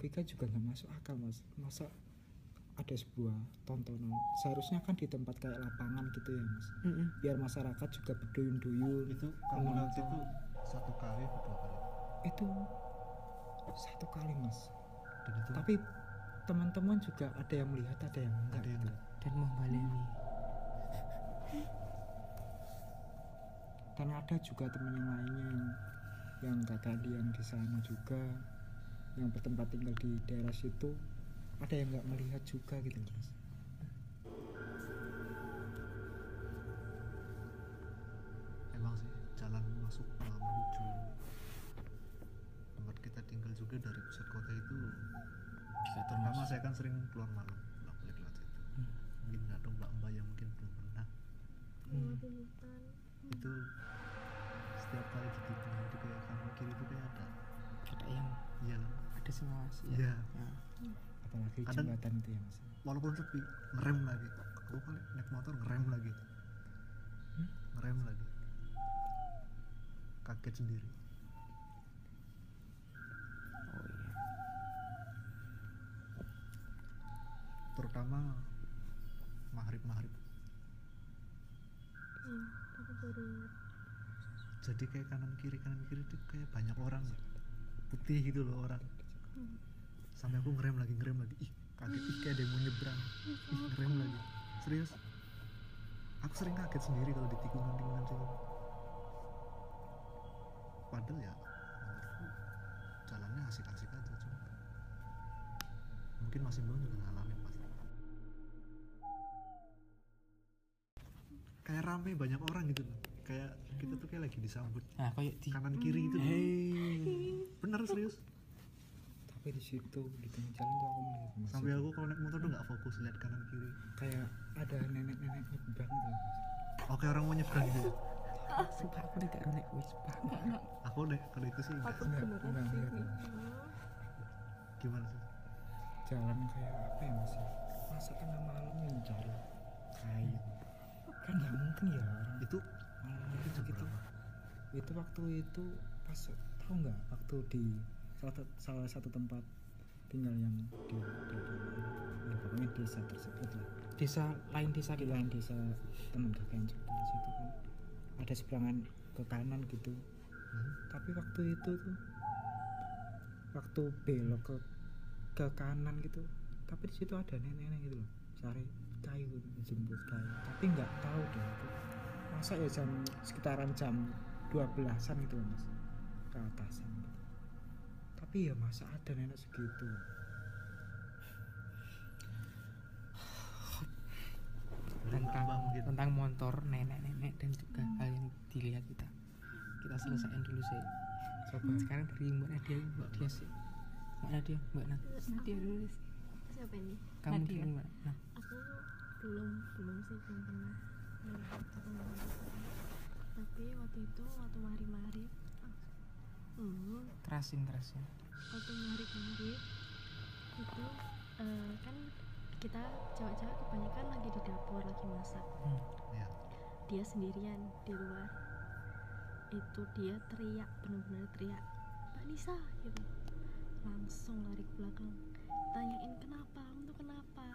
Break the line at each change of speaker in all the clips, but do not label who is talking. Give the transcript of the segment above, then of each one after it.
logika juga nggak masuk akal mas. Masa ada sebuah tontonan? Seharusnya kan di tempat kayak lapangan gitu ya mas.
Mm-mm.
biar masyarakat juga berduyun-duyun
itu kamu lihat
menonton.
itu satu kali atau dua kali?
Itu satu kali mas.
Dan itu?
Tapi teman-teman juga ada yang melihat ada yang enggak
ada yang
gitu.
dan membaleni
dan ada juga teman yang lainnya yang yang kakak dia yang di sana juga yang bertempat tinggal di daerah situ ada yang nggak melihat juga gitu mas?
Emang sih jalan masuk menuju tempat kita tinggal juga dari pusat kota itu pertama saya kan sering keluar malam nggak boleh lewat situ. Mungkin nggak mbak mbak yang mungkin belum pernah.
Hutan.
itu setiap kali di ada
simulasi
Iya.
ya.
apalagi
Kadang-
jembatan itu ya mas.
walaupun sepi ngerem lagi. Aku kali naik motor ngerem lagi. Ngerem lagi. Kaget sendiri.
Oh iya.
Terutama maghrib maghrib
aku baru ingat.
jadi kayak kanan kiri kanan kiri itu kayak banyak orang putih gitu loh orang
Hmm.
sampai aku ngerem lagi ngerem lagi. Ih kaget. Ih kayak ada yang mau nyebrang. Ih ngerem lagi. Serius? Aku sering kaget sendiri kalau di tikungan tikungan sini. Padahal ya menurutku jalannya asik-asik aja cuma mungkin masih belum juga ngalamin pasti kayak rame banyak orang gitu loh. Kayak kita tuh kayak lagi disambut
nah kayak di
kanan kiri gitu.
Hei.
bener serius
tapi di situ di tengah jalan tuh aku melihat mas
sampai
itu.
aku kalau naik motor tuh nggak fokus lihat kanan kiri.
Kayak ada nenek-nenek nyebrang gitu. Loh, mas
oke orang mau nyebrang gitu.
Sumpah aku tidak ronek wis pak
aku deh kalau itu sih. Enggak.
Aku
gimana sih?
Jalan kayak apa ya mas? Ya? masa tengah malam yang jalan kayu kan nggak mungkin ya orang.
Itu?
Malam
itu
gitu. itu waktu itu pas tahu nggak? Waktu di salah, satu- salah satu tempat tinggal yang di, di, di ya pokoknya desa tersebut lah.
Desa lain desa
di
kita
lain desa teman kakak yang di situ kan. Ada seberangan ke kanan gitu.
Hmm?
tapi waktu itu tuh waktu belok ke ke kanan gitu tapi di situ ada nenek-nenek gitu loh cari kayu jemput kayu. Tapi nggak tahu deh itu. Masa ya jam sekitaran jam 12-an gitu mas. Ke atasan. gitu tapi ya masa ada nenek segitu.
Tentang
mungkin.
tentang motor nenek-nenek dan juga hal yang dilihat kita. Kita selesaiin dulu sih.
Coba
sekarang dari mbak Nadia mbak Dia sih. Mbak Nadia mbak Nadia
Nadia dulu sih.
Siapa ini?
kamu
Nadia.
dulu mbak nah
Aku belum belum sih belum pernah. Melihat tentang Tapi waktu itu waktu mari-mari hmm,
terasin terasin
waktu mari-mari itu eh, kan kita cewek-cewek kebanyakan lagi di dapur lagi masak.
Hmm.
ya
dia sendirian di luar. Itu dia teriak benar-benar teriak Mbak Nisa gitu. Langsung lari ke belakang tanyain kenapa? Kamu tuh kenapa?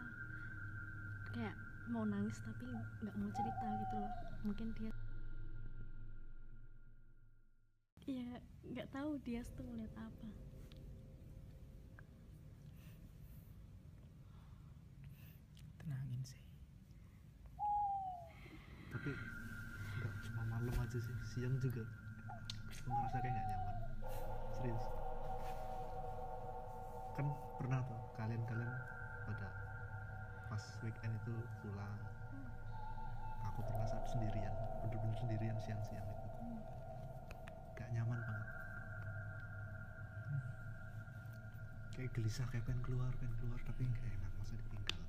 Kayak mau nangis tapi nggak mau cerita gitu loh. Mungkin dia Iya, nggak tahu dia tuh ngeliat apa.
tenangin sih
tapi nggak cuma malam aja sih siang juga. Aku ngerasa kayak nggak nyaman. Serius. Kan pernah tuh kalian-kalian pada pas weekend itu pulang. Aku pernah saat sendirian bener-bener sendirian siang-siang itu. Gak nyaman banget. Kayak gelisah kayak pengen keluar pengen keluar tapi nggak enak masa ditinggal.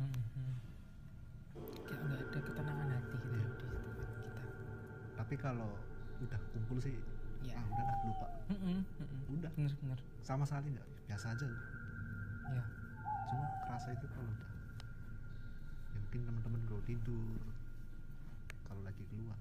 Hmm. hmm. Kayak nggak ada ketenangan hati gitu
Iya.
di situ kita
tapi kalau udah kumpul sih
Iya.
ah udah lah lupa
Hmm, hmm, hmm.
Udah.
bener bener
sama sekali nggak biasa aja
ya
cuma kerasa itu kalau udah ya mungkin teman-teman kalau tidur kalau lagi keluar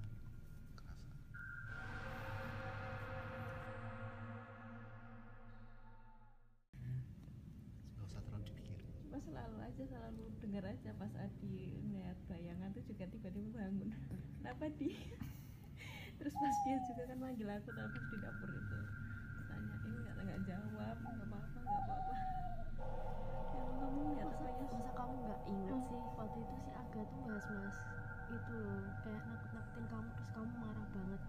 aja selalu dengar aja pas Adi lihat bayangan tuh juga tiba-tiba bangun. Kenapa di terus pas dia juga kan manggil aku terus di dapur itu tanyain nggak nggak jawab nggak apa-apa nggak apa-apa. Ya kamu
masa,
apa ya.
masa kamu nggak inget sih? Waktu itu si Aga tuh bahas-bahas itu loh kayak nakut-nakutin kamu terus kamu marah banget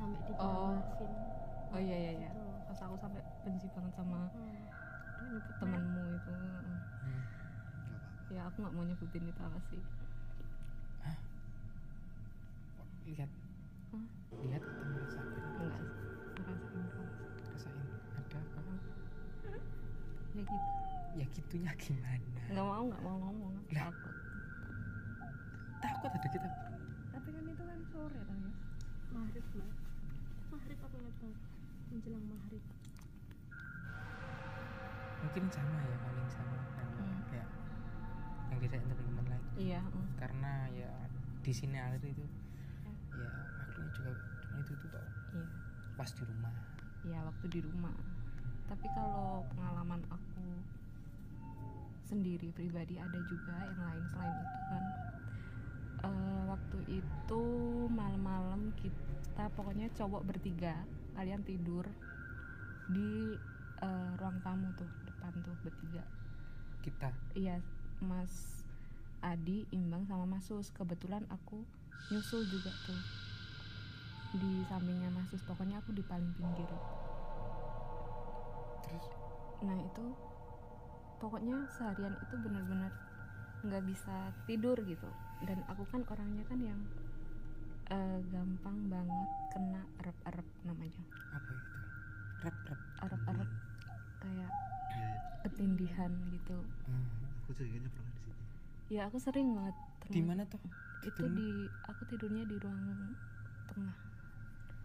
sampai di
Oh. Oh iya iya iya.
Gitu
pas aku sampai benci banget sama
Hmm.
Temenmu itu heeh.
Hmm.
Nggak
ya aku nggak mau nyebutin itu apa sih.
Lihat.
Hah?
lihat atau merasakan?
Enggak kamu
rasain. Ada apa?
Ya gitu.
Ya gitunya gimana?
Nggak mau nggak mau ngomong.
Lah.
takut.
Takut ada kita.
Tapi kan itu kan sore kan ya?
Maghrib lah Maghrib aku ingat banget menjelang Maghrib.
Mungkin sama ya paling sama.
Hmm.
Yang dirasain teman-teman lain
iya mm.
karena ya di sini alir itu ya makhluknya juga cuma itu tuh toh
iya
pas di rumah
Iya waktu di rumah. Tapi kalau pengalaman aku sendiri pribadi ada juga yang lain selain itu kan. Eh, waktu itu malam-malam kita pokoknya cowok bertiga kalian tidur di eh, ruang tamu tuh depan tuh bertiga.
kita
Iya Mas Adi, Imbang sama Mas Sus. Kebetulan aku nyusul juga tuh di sampingnya Mas Sus. Pokoknya aku di paling pinggir.
terus
Nah itu pokoknya seharian itu benar-benar nggak bisa tidur gitu. Dan aku kan orangnya kan yang eh, gampang banget kena erep-erep namanya.
apa itu rep rep
Erep-erep kayak
iya iya
ketindihan gitu.
Hmm.
Aku juga kayaknya pernah di situ
Ya aku sering banget.
di mana tuh?
Itu
Tidurnya?
di aku tidurnya di ruang tengah.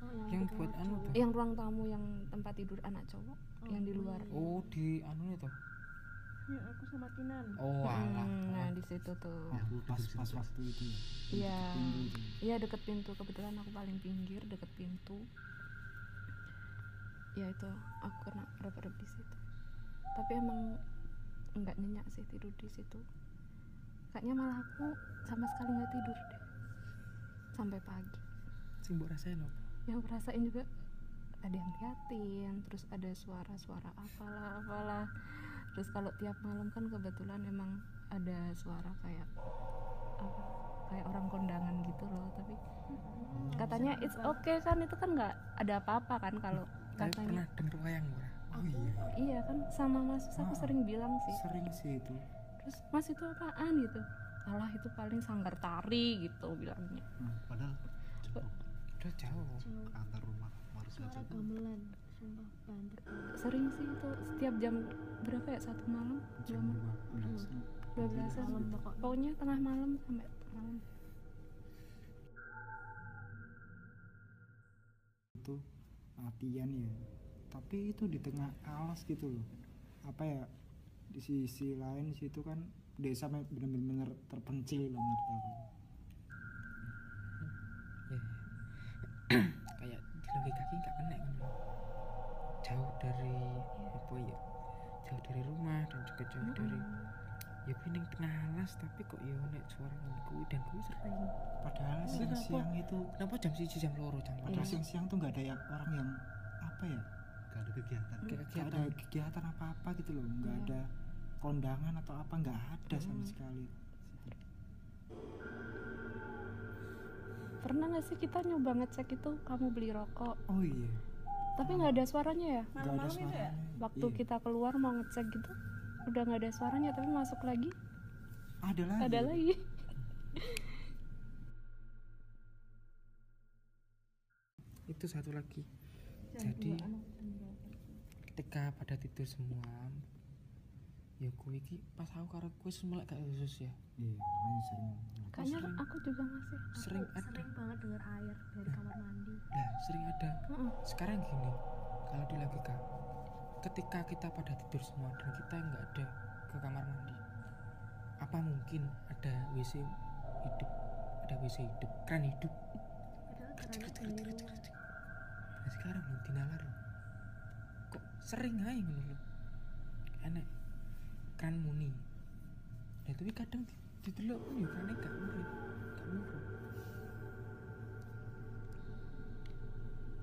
Oh,
yang buat anu tuh.
yang ruang tamu yang tempat tidur anak cowok
Oh,
yang di luar.
iya.
oh di anu itu
ya aku sama Kinan.
Oh alah.
nah di situ tuh.
Ya aku
pas pas waktu itu ya?
Iya.
Itu.
iya deket pintu. Kebetulan aku paling pinggir deket pintu. Ya itu aku kena rep-rep di situ. Tapi emang nggak nyenyak sih tidur di situ. Kayaknya malah aku sama sekali nggak tidur deh. Sampai pagi.
Sing mbok rasain apa?
Yang aku rasain juga ada yang liatin terus ada suara-suara apalah apalah. Terus kalau tiap malam kan kebetulan emang ada suara kayak apa kayak orang kondangan gitu loh tapi katanya it's okay kan itu kan nggak ada apa-apa kan kalau katanya.
pernah denger wayang oh iya.
Iya kan sama mas aku
Ah.
sering bilang sih.
sering sih itu.
Terus mas itu apaan? gitu. Alah itu paling sanggar tari gitu bilangnya.
Padahal jauh.
Udah jauh.
Jauh.
ke antar rumah manusia
suara
aja
gamelan sumpah banter. Banget.
sering sih itu setiap jam berapa ya? Satu malam?
Jam
malam.
12
dua belasan.
pokoknya.
pokoknya tengah malam sampai malam.
Itu latihan ya tapi itu di tengah alas gitu loh. Apa ya di sisi lain situ kan desa bener-bener terpencil loh menurut aku
kayak di logika kaki nggak kena kan jauh dari apa ya jauh dari rumah dan juga jauh dari ya gue tengah alas tapi kok ya nek suara kuwi dan gue sering.
Padahal siang-siang itu
kenapa jam siji jam loro jam
padahal siang-siang tuh nggak ada yang orang yang apa ya
gak ada kegiatan.
Kayak
nggak
kegiatan
ada kegiatan. apa-apa gitu loh nggak
Iya.
ada kondangan atau apa nggak ada sama
Hmm.
sekali.
Pernah nggak sih kita nyoba ngecek itu kamu beli rokok?
Oh iya.
Tapi nggak ada suaranya ya?
Nggak ada suaranya.
Waktu
Iya.
kita keluar mau ngecek gitu udah nggak ada suaranya tapi masuk lagi.
Ada lagi.
Ada lagi.
Itu satu lagi jadi ketika pada tidur semua ya gue iki pas aku karo gue semelek gak khusus ya?
Iya makanya sering.
Kayaknya
sering.
aku juga masih
Aku
sering ada.
sering banget dengar air dari kamar mandi.
Lah sering ada.
Heeh.
sekarang gini kalau di logika ketika kita pada tidur semua dan kita nggak ada ke kamar mandi apa mungkin ada WC hidup? Ada WC hidup keran hidup?
Padahal
loh. kok sering aja ngono loh enek keran muni. Nah tapi kadang di- didelok pun yo kane gak urip gak murah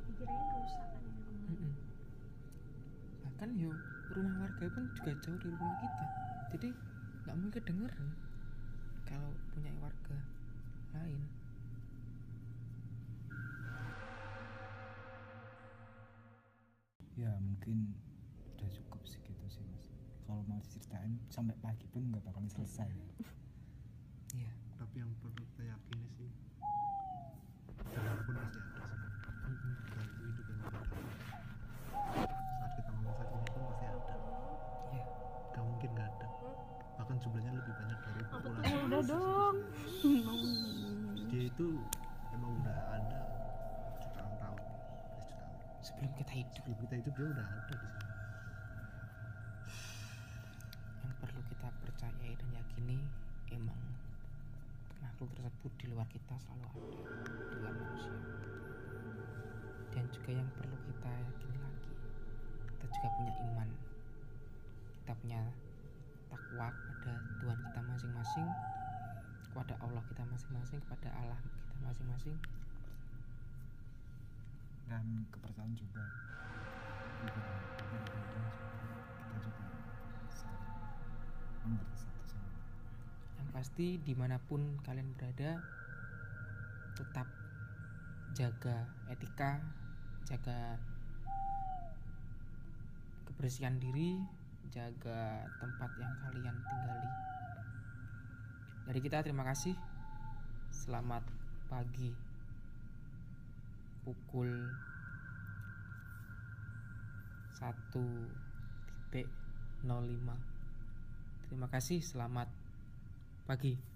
dikirain rusak kan ya rumah
Mm-mm. bahkan yo rumah warga pun juga jauh dari rumah kita. Jadi nggak mungkin kedengeran kalau punya warga lain
ya mungkin udah cukup sih gitu sih mas. Kalau mau diceritain sampai pagi pun nggak bakal selesai.
Iya.
Tapi yang perlu kita yakini sih dalam pun masih ada hidup
sebelum kita hidup
dia udah ada di sini
yang perlu kita percayai dan yakini emang makhluk tersebut di luar kita selalu ada di luar manusia. Dan juga yang perlu kita yakini lagi kita juga punya iman. Kita punya takwa kepada Tuhan kita masing-masing kepada Allah kita masing-masing kepada Allah kita masing-masing
dan kepercayaan juga. Juga berbeda kita juga saling sama
yang pasti di mana pun kalian berada tetap jaga etika jaga kebersihan diri jaga tempat yang kalian tinggali. Dari kita terima kasih. Selamat pagi pukul 1.05 terima kasih selamat pagi